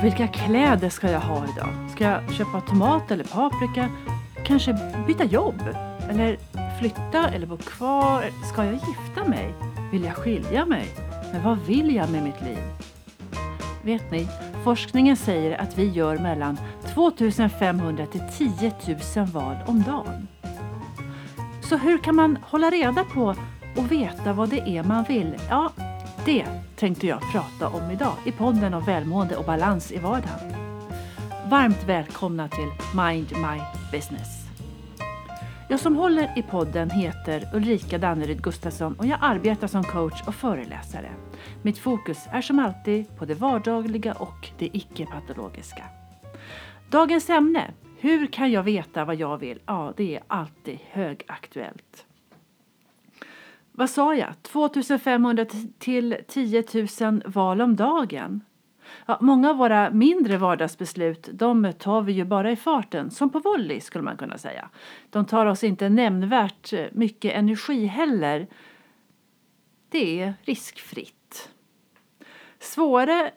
Och vilka kläder ska jag ha idag? Ska jag köpa tomat eller paprika? Kanske byta jobb? Eller flytta eller bo kvar? Ska jag gifta mig? Vill jag skilja mig? Men vad vill jag med mitt liv? Vet ni, forskningen säger att vi gör mellan 2500 till 10 000 val om dagen. Så hur kan man hålla reda på och veta vad det är man vill? Ja, det tänkte jag prata om idag i podden om välmående och balans i vardagen. Varmt välkomna till Mind My Business. Jag som håller i podden heter Ulrika Danneryd Gustafsson och jag arbetar som coach och föreläsare. Mitt fokus är som alltid på det vardagliga och det icke-patologiska. Dagens ämne, hur kan jag veta vad jag vill? Ja, det är alltid högaktuellt. Vad sa jag? 2500 till 10 000 val om dagen. Ja, många av våra mindre vardagsbeslut de tar vi ju bara i farten, som på volley skulle man kunna säga. De tar oss inte nämnvärt eh, mycket energi heller. Det är riskfritt. Svårare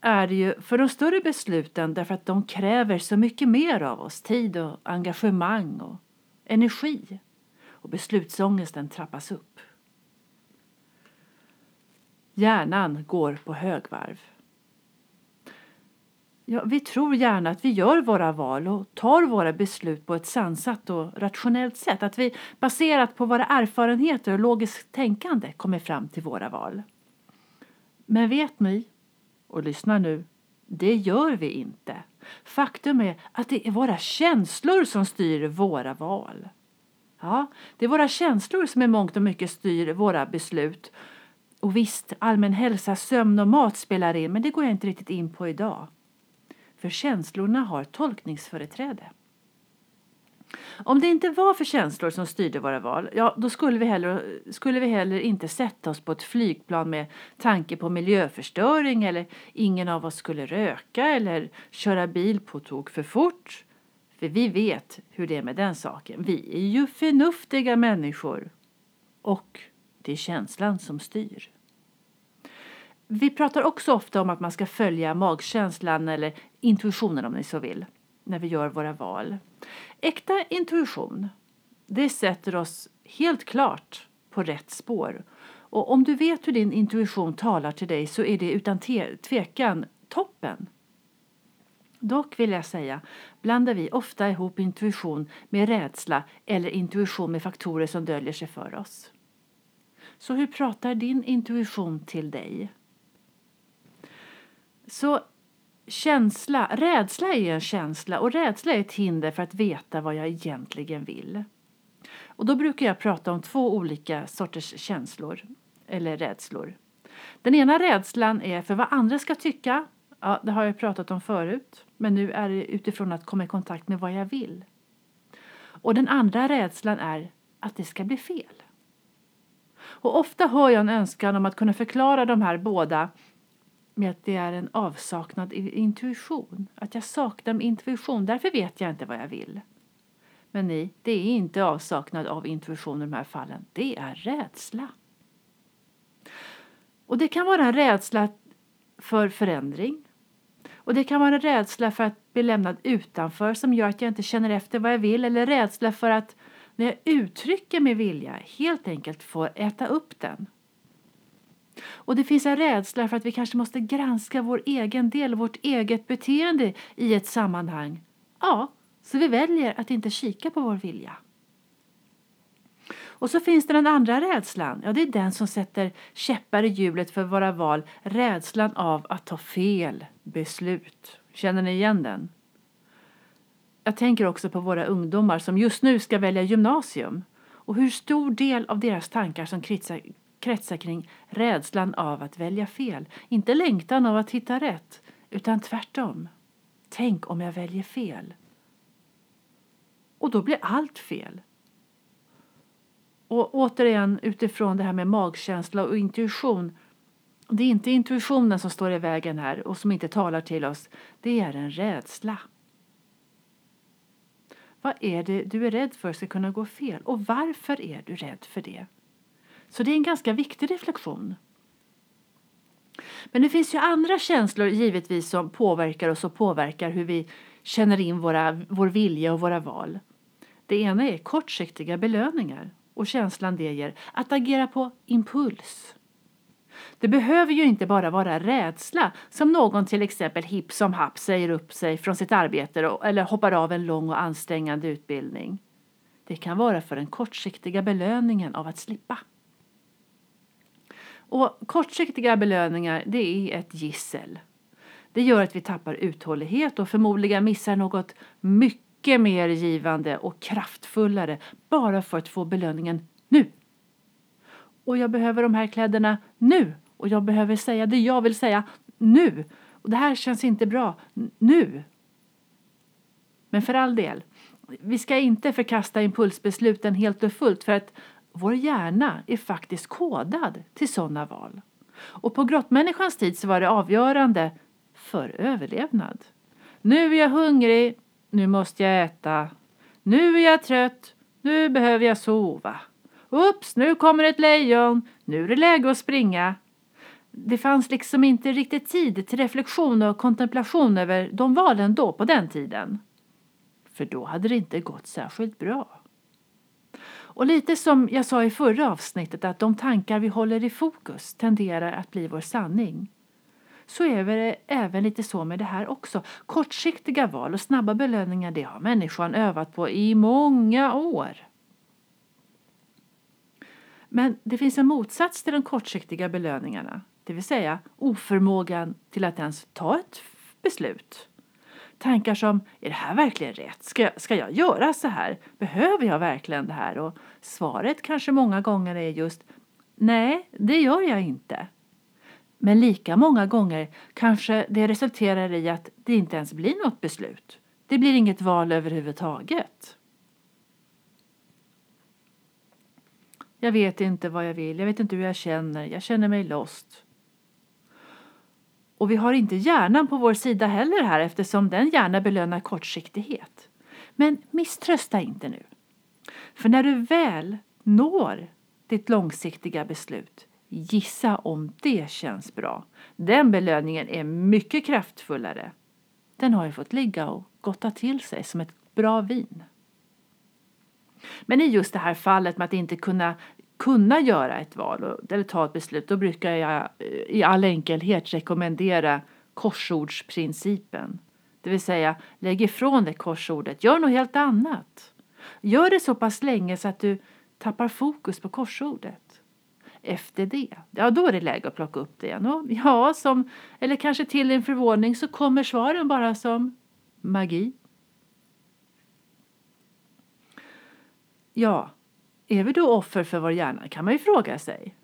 är det ju för de större besluten därför att de kräver så mycket mer av oss. Tid och engagemang och energi. Och beslutsångesten trappas upp. Hjärnan går på högvarv. Ja, vi tror gärna att vi gör våra val och tar våra beslut på ett sansat och rationellt sätt. Att vi baserat på våra erfarenheter och logiskt tänkande kommer fram till våra val. Men vet ni, och lyssna nu, det gör vi inte. Faktum är att det är våra känslor som styr våra val. Ja, det är våra känslor som i mångt och mycket styr våra beslut. Och visst, allmän hälsa, sömn och mat spelar in, men det går jag inte riktigt in på idag. För känslorna har tolkningsföreträde. Om det inte var för känslor som styrde våra val, ja då skulle vi, heller, skulle vi heller inte sätta oss på ett flygplan med tanke på miljöförstöring eller ingen av oss skulle röka eller köra bil på tok för fort. För vi vet hur det är med den saken. Vi är ju förnuftiga människor. Och det är känslan som styr. Vi pratar också ofta om att man ska följa magkänslan eller intuitionen om ni så vill, när vi gör våra val. Äkta intuition, det sätter oss helt klart på rätt spår. Och om du vet hur din intuition talar till dig så är det utan tvekan toppen. Dock vill jag säga blandar vi ofta ihop intuition med rädsla eller intuition med faktorer som döljer sig för oss. Så hur pratar din intuition till dig? Så känsla, rädsla är en känsla och rädsla är ett hinder för att veta vad jag egentligen vill. Och då brukar jag prata om två olika sorters känslor eller rädslor. Den ena rädslan är för vad andra ska tycka. Ja, det har jag pratat om förut, men nu är det utifrån att komma i kontakt med vad jag vill. Och den andra rädslan är att det ska bli fel. Och ofta hör jag en önskan om att kunna förklara de här båda med att det är en avsaknad intuition. Att jag saknar intuition, därför vet jag inte vad jag vill. Men nej, det är inte avsaknad av intuition i de här fallen. Det är rädsla. Och det kan vara en rädsla för förändring. Och det kan vara en rädsla för att bli lämnad utanför som gör att jag inte känner efter vad jag vill. Eller rädsla för att när jag uttrycker min vilja helt enkelt får äta upp den. Och det finns en rädsla för att vi kanske måste granska vår egen del, vårt eget beteende i ett sammanhang. Ja, så vi väljer att inte kika på vår vilja. Och så finns det den andra rädslan. Ja, det är den som sätter käppar i hjulet för våra val. Rädslan av att ta fel beslut. Känner ni igen den? Jag tänker också på våra ungdomar som just nu ska välja gymnasium och hur stor del av deras tankar som kretsar kring rädslan av att välja fel. Inte längtan av att hitta rätt, utan tvärtom. Tänk om jag väljer fel. Och då blir allt fel. Och återigen utifrån det här med magkänsla och intuition. Det är inte intuitionen som står i vägen här och som inte talar till oss. Det är en rädsla. Vad är det du är rädd för ska kunna gå fel och varför är du rädd för det? Så det är en ganska viktig reflektion. Men det finns ju andra känslor givetvis som påverkar oss och påverkar hur vi känner in våra, vår vilja och våra val. Det ena är kortsiktiga belöningar och känslan det ger att agera på impuls. Det behöver ju inte bara vara rädsla som någon till exempel hipp som happ säger upp sig från sitt arbete eller hoppar av en lång och ansträngande utbildning. Det kan vara för den kortsiktiga belöningen av att slippa. Och kortsiktiga belöningar det är ett gissel. Det gör att vi tappar uthållighet och förmodligen missar något mycket mer givande och kraftfullare bara för att få belöningen nu. Och jag behöver de här kläderna nu och jag behöver säga det jag vill säga nu. Och det här känns inte bra nu. Men för all del, vi ska inte förkasta impulsbesluten helt och fullt för att vår hjärna är faktiskt kodad till sådana val. Och på grottmänniskans tid så var det avgörande för överlevnad. Nu är jag hungrig, nu måste jag äta. Nu är jag trött, nu behöver jag sova. Ups, nu kommer ett lejon, nu är det läge att springa. Det fanns liksom inte riktigt tid till reflektion och kontemplation över de valen då på den tiden. För då hade det inte gått särskilt bra. Och lite som jag sa i förra avsnittet att de tankar vi håller i fokus tenderar att bli vår sanning. Så är det även lite så med det här också. Kortsiktiga val och snabba belöningar det har människan övat på i många år. Men det finns en motsats till de kortsiktiga belöningarna, det vill säga oförmågan till att ens ta ett beslut. Tankar som, är det här verkligen rätt? Ska, ska jag göra så här? Behöver jag verkligen det här? Och svaret kanske många gånger är just, nej, det gör jag inte. Men lika många gånger kanske det resulterar i att det inte ens blir något beslut. Det blir inget val överhuvudtaget. Jag vet inte vad jag vill, jag vet inte hur jag känner, jag känner mig lost. Och vi har inte hjärnan på vår sida heller här eftersom den gärna belönar kortsiktighet. Men misströsta inte nu. För när du väl når ditt långsiktiga beslut, gissa om det känns bra. Den belöningen är mycket kraftfullare. Den har ju fått ligga och gotta till sig som ett bra vin. Men i just det här fallet med att inte kunna kunna göra ett val eller ta ett beslut, då brukar jag eh, i all enkelhet rekommendera korsordsprincipen. Det vill säga, lägg ifrån dig korsordet, gör något helt annat. Gör det så pass länge så att du tappar fokus på korsordet. Efter det, ja då är det läge att plocka upp det igen. Och ja, som, eller kanske till din förvåning så kommer svaren bara som magi. Ja, är vi då offer för vår hjärna kan man ju fråga sig.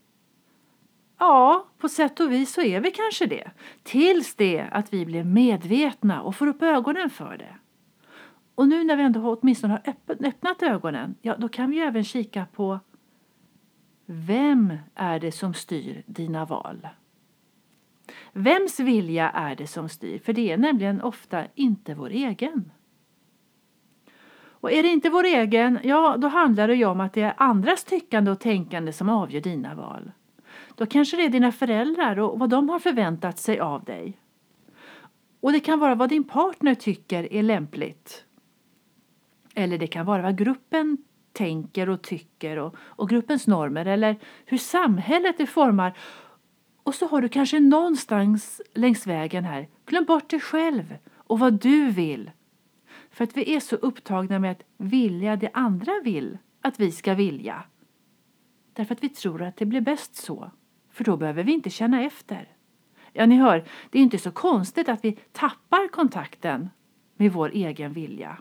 Ja, på sätt och vis så är vi kanske det. Tills det att vi blir medvetna och får upp ögonen för det. Och nu när vi ändå åtminstone har öppnat ögonen, ja då kan vi ju även kika på vem är det som styr dina val? Vems vilja är det som styr? För det är nämligen ofta inte vår egen. Och är det inte vår egen, ja då handlar det ju om att det är andras tyckande och tänkande som avgör dina val. Då kanske det är dina föräldrar och vad de har förväntat sig av dig. Och det kan vara vad din partner tycker är lämpligt. Eller det kan vara vad gruppen tänker och tycker och, och gruppens normer eller hur samhället är formar. Och så har du kanske någonstans längs vägen här glömt bort dig själv och vad du vill för att vi är så upptagna med att vilja det andra vill att vi ska vilja. Därför att vi tror att det blir bäst så. För då behöver vi inte känna efter. Ja, ni hör, det är inte så konstigt att vi tappar kontakten med vår egen vilja.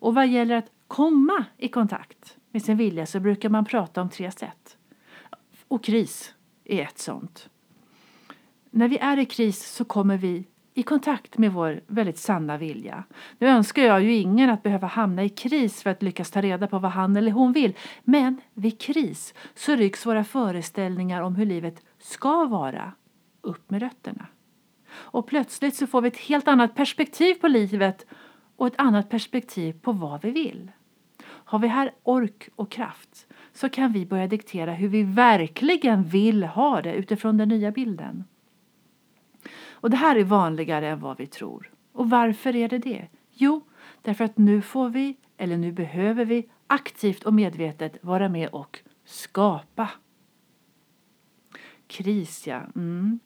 Och vad gäller att komma i kontakt med sin vilja så brukar man prata om tre sätt. Och kris är ett sånt. När vi är i kris så kommer vi i kontakt med vår väldigt sanna vilja. Nu önskar jag ju ingen att behöva hamna i kris för att lyckas ta reda på vad han eller hon vill. Men vid kris så rycks våra föreställningar om hur livet ska vara upp med rötterna. Och plötsligt så får vi ett helt annat perspektiv på livet och ett annat perspektiv på vad vi vill. Har vi här ork och kraft så kan vi börja diktera hur vi verkligen vill ha det utifrån den nya bilden. Och det här är vanligare än vad vi tror. Och varför är det det? Jo, därför att nu får vi, eller nu behöver vi, aktivt och medvetet vara med och skapa. Kris, ja. Mm.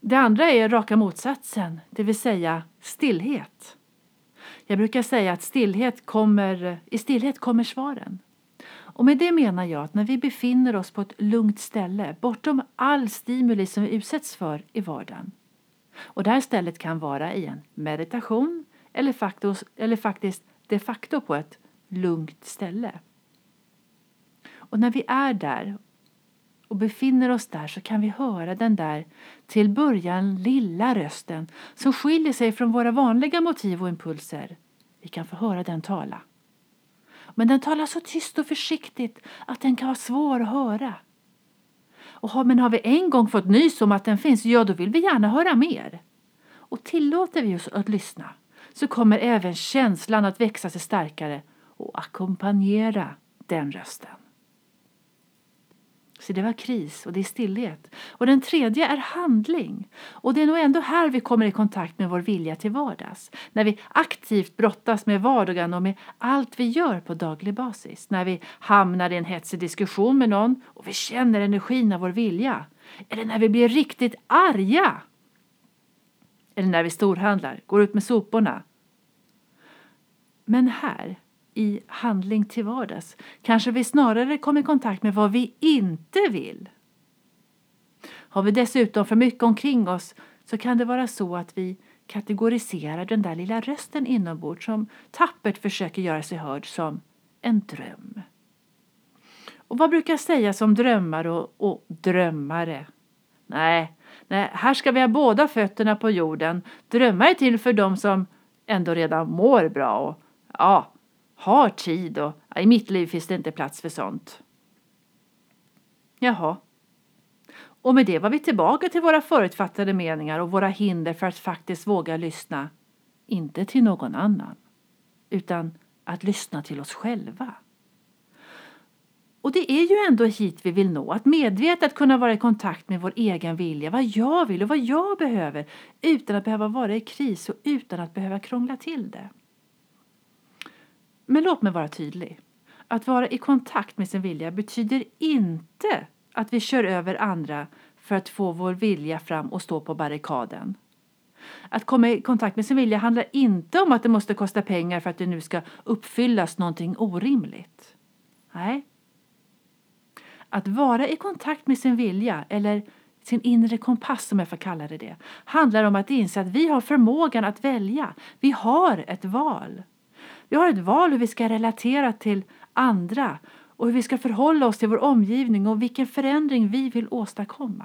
Det andra är raka motsatsen, det vill säga stillhet. Jag brukar säga att stillhet kommer, i stillhet kommer svaren. Och med det menar jag att när vi befinner oss på ett lugnt ställe bortom all stimuli som vi utsätts för i vardagen. Och det här stället kan vara i en meditation eller, faktos, eller faktiskt de facto på ett lugnt ställe. Och när vi är där och befinner oss där så kan vi höra den där till början lilla rösten som skiljer sig från våra vanliga motiv och impulser. Vi kan få höra den tala. Men den talar så tyst och försiktigt att den kan vara svår att höra. Och men har vi en gång fått nys om att den finns, ja då vill vi gärna höra mer. Och tillåter vi oss att lyssna så kommer även känslan att växa sig starkare och ackompanjera den rösten. Så det var kris och det är stillhet. Och den tredje är handling. Och det är nog ändå här vi kommer i kontakt med vår vilja till vardags. När vi aktivt brottas med vardagen och med allt vi gör på daglig basis. När vi hamnar i en hetsig diskussion med någon och vi känner energin av vår vilja. Eller när vi blir riktigt arga. Eller när vi storhandlar, går ut med soporna. Men här i handling till vardags kanske vi snarare kommer i kontakt med vad vi inte vill. Har vi dessutom för mycket omkring oss så kan det vara så att vi kategoriserar den där lilla rösten inombords som tappert försöker göra sig hörd som en dröm. Och vad brukar sägas om drömmar och, och drömmare? Nej, nej, här ska vi ha båda fötterna på jorden. Drömmar är till för dem som ändå redan mår bra och ja, har tid och i mitt liv finns det inte plats för sånt. Jaha. Och med det var vi tillbaka till våra förutfattade meningar och våra hinder för att faktiskt våga lyssna. Inte till någon annan, utan att lyssna till oss själva. Och det är ju ändå hit vi vill nå, att medvetet kunna vara i kontakt med vår egen vilja, vad jag vill och vad jag behöver, utan att behöva vara i kris och utan att behöva krångla till det. Men låt mig vara tydlig. Att vara i kontakt med sin vilja betyder inte att vi kör över andra för att få vår vilja fram och stå på barrikaden. Att komma i kontakt med sin vilja handlar inte om att det måste kosta pengar för att det nu ska uppfyllas någonting orimligt. Nej. Att vara i kontakt med sin vilja, eller sin inre kompass som jag får kalla det det, handlar om att inse att vi har förmågan att välja. Vi har ett val. Vi har ett val hur vi ska relatera till andra och hur vi ska förhålla oss till vår omgivning och vilken förändring vi vill åstadkomma.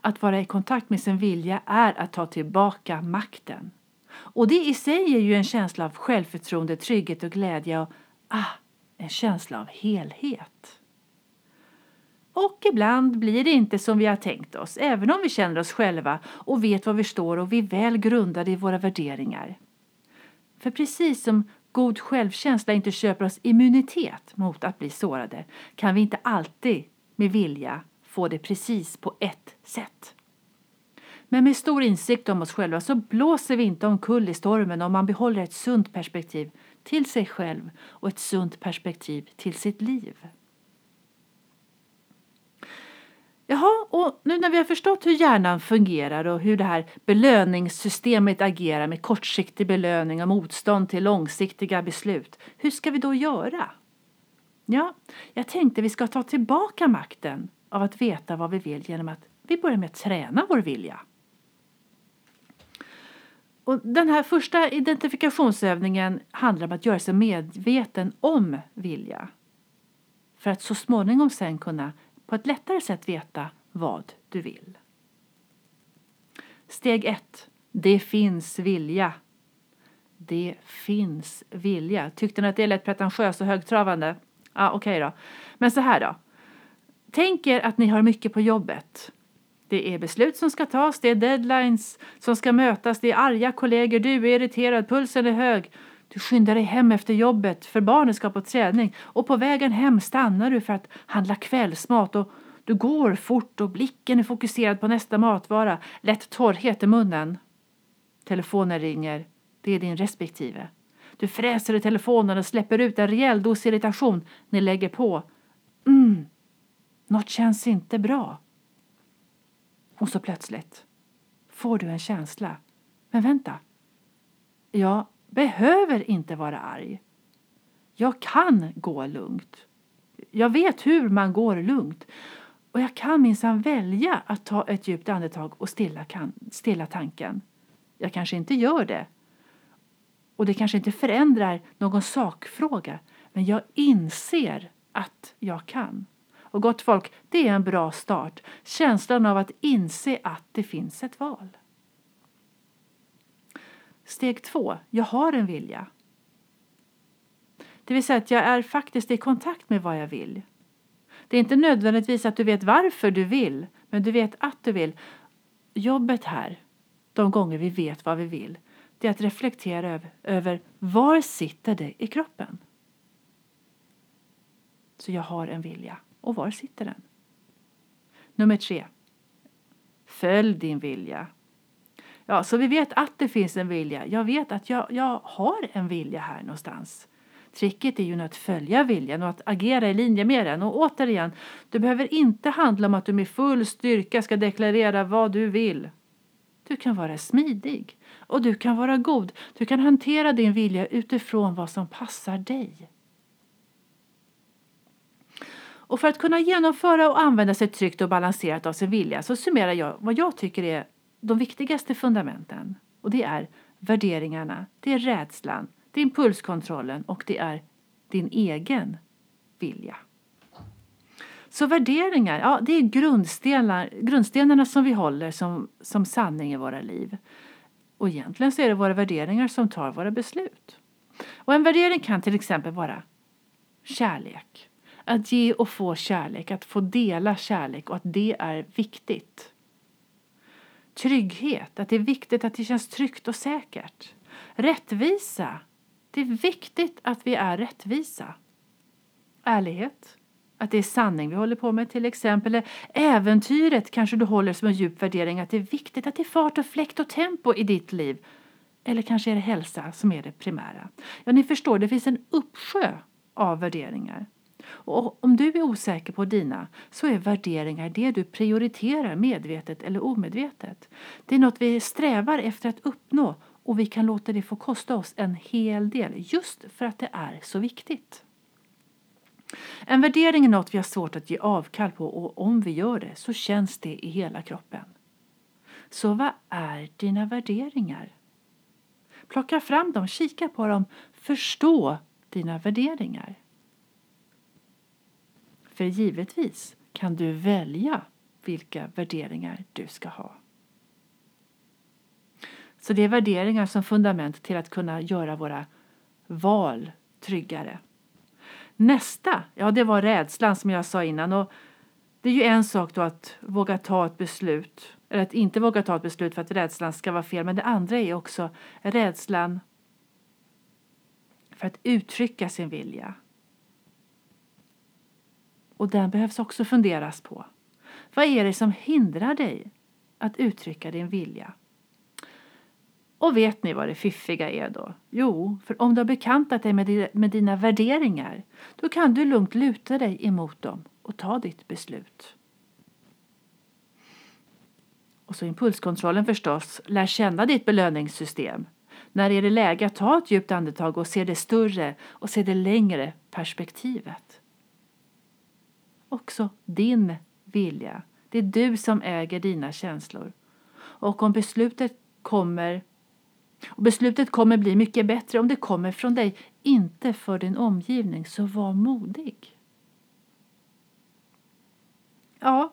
Att vara i kontakt med sin vilja är att ta tillbaka makten. Och det i sig är ju en känsla av självförtroende, trygghet och glädje och ah, en känsla av helhet. Och ibland blir det inte som vi har tänkt oss, även om vi känner oss själva och vet var vi står och vi är väl grundade i våra värderingar. För precis som god självkänsla inte köper oss immunitet mot att bli sårade kan vi inte alltid med vilja få det precis på ett sätt. Men med stor insikt om oss själva så blåser vi inte omkull i stormen om man behåller ett sunt perspektiv till sig själv och ett sunt perspektiv till sitt liv. Jaha, och nu när vi har förstått hur hjärnan fungerar och hur det här belöningssystemet agerar med kortsiktig belöning och motstånd till långsiktiga beslut, hur ska vi då göra? Ja, jag tänkte vi ska ta tillbaka makten av att veta vad vi vill genom att vi börjar med att träna vår vilja. Och den här första identifikationsövningen handlar om att göra sig medveten om vilja. För att så småningom sen kunna på ett lättare sätt veta vad du vill. Steg 1. Det finns vilja. Det finns vilja. Tyckte ni att det lät pretentiöst och högtravande? Ja, okej okay då. Men så här då. Tänk er att ni har mycket på jobbet. Det är beslut som ska tas, det är deadlines som ska mötas, det är arga kollegor, du är irriterad, pulsen är hög. Du skyndar dig hem efter jobbet för barnen ska på träning och på vägen hem stannar du för att handla kvällsmat och du går fort och blicken är fokuserad på nästa matvara, lätt torrhet i munnen. Telefonen ringer. Det är din respektive. Du fräser i telefonen och släpper ut en rejäl dos irritation. Ni lägger på. Mm, något känns inte bra. Och så plötsligt får du en känsla. Men vänta. Ja, behöver inte vara arg. Jag kan gå lugnt. Jag vet hur man går lugnt. Och jag kan minsann välja att ta ett djupt andetag och stilla, kan, stilla tanken. Jag kanske inte gör det. Och det kanske inte förändrar någon sakfråga. Men jag inser att jag kan. Och gott folk, det är en bra start. Känslan av att inse att det finns ett val. Steg två, jag har en vilja. Det vill säga att jag är faktiskt i kontakt med vad jag vill. Det är inte nödvändigtvis att du vet varför du vill, men du vet att du vill. Jobbet här, de gånger vi vet vad vi vill, det är att reflektera över, över var sitter det i kroppen? Så jag har en vilja. Och var sitter den? Nummer tre. Följ din vilja. Ja, så vi vet att det finns en vilja. Jag vet att jag, jag har en vilja här någonstans. Tricket är ju att följa viljan och att agera i linje med den. Och återigen, det behöver inte handla om att du med full styrka ska deklarera vad du vill. Du kan vara smidig och du kan vara god. Du kan hantera din vilja utifrån vad som passar dig. Och för att kunna genomföra och använda sig tryggt och balanserat av sin vilja så summerar jag vad jag tycker är de viktigaste fundamenten. Och det är värderingarna, det är rädslan, det är impulskontrollen och det är din egen vilja. Så värderingar, ja, det är grundstenar, grundstenarna som vi håller som, som sanning i våra liv. Och egentligen så är det våra värderingar som tar våra beslut. Och en värdering kan till exempel vara kärlek. Att ge och få kärlek, att få dela kärlek och att det är viktigt. Trygghet, att det är viktigt att det känns tryggt och säkert. Rättvisa, det är viktigt att vi är rättvisa. Ärlighet, att det är sanning vi håller på med till exempel. Äventyret kanske du håller som en djup värdering att det är viktigt att det är fart och fläkt och tempo i ditt liv. Eller kanske är det hälsa som är det primära. Ja, ni förstår, det finns en uppsjö av värderingar. Och om du är osäker på dina så är värderingar det du prioriterar medvetet eller omedvetet. Det är något vi strävar efter att uppnå och vi kan låta det få kosta oss en hel del just för att det är så viktigt. En värdering är något vi har svårt att ge avkall på och om vi gör det så känns det i hela kroppen. Så vad är dina värderingar? Plocka fram dem, kika på dem, förstå dina värderingar. För givetvis kan du välja vilka värderingar du ska ha. Så det är värderingar som fundament till att kunna göra våra val tryggare. Nästa, ja det var rädslan som jag sa innan. Och det är ju en sak då att våga ta ett beslut, eller att inte våga ta ett beslut för att rädslan ska vara fel. Men det andra är också rädslan för att uttrycka sin vilja. Och den behövs också funderas på. Vad är det som hindrar dig att uttrycka din vilja? Och vet ni vad det fiffiga är då? Jo, för om du har bekantat dig med dina värderingar då kan du lugnt luta dig emot dem och ta ditt beslut. Och så impulskontrollen förstås. Lär känna ditt belöningssystem. När är det läge att ta ett djupt andetag och se det större och se det längre perspektivet? Också din vilja. Det är du som äger dina känslor. Och om beslutet kommer och beslutet kommer bli mycket bättre om det kommer från dig, inte för din omgivning. Så var modig. Ja,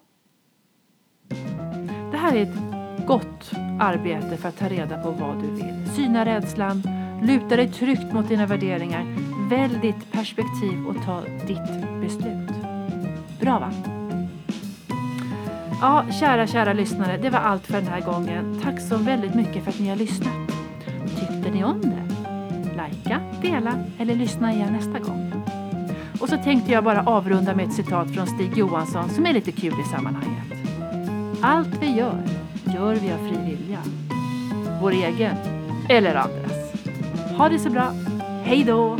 det här är ett gott arbete för att ta reda på vad du vill. Syna rädslan, luta dig tryggt mot dina värderingar, välj ditt perspektiv och ta ditt beslut. Bra va? Ja, kära, kära lyssnare, det var allt för den här gången. Tack så väldigt mycket för att ni har lyssnat. Tyckte ni om det? Lajka, dela eller lyssna igen nästa gång. Och så tänkte jag bara avrunda med ett citat från Stig Johansson som är lite kul i sammanhanget. Allt vi gör, gör vi av fri vilja. Vår egen eller andras. Ha det så bra. Hej då!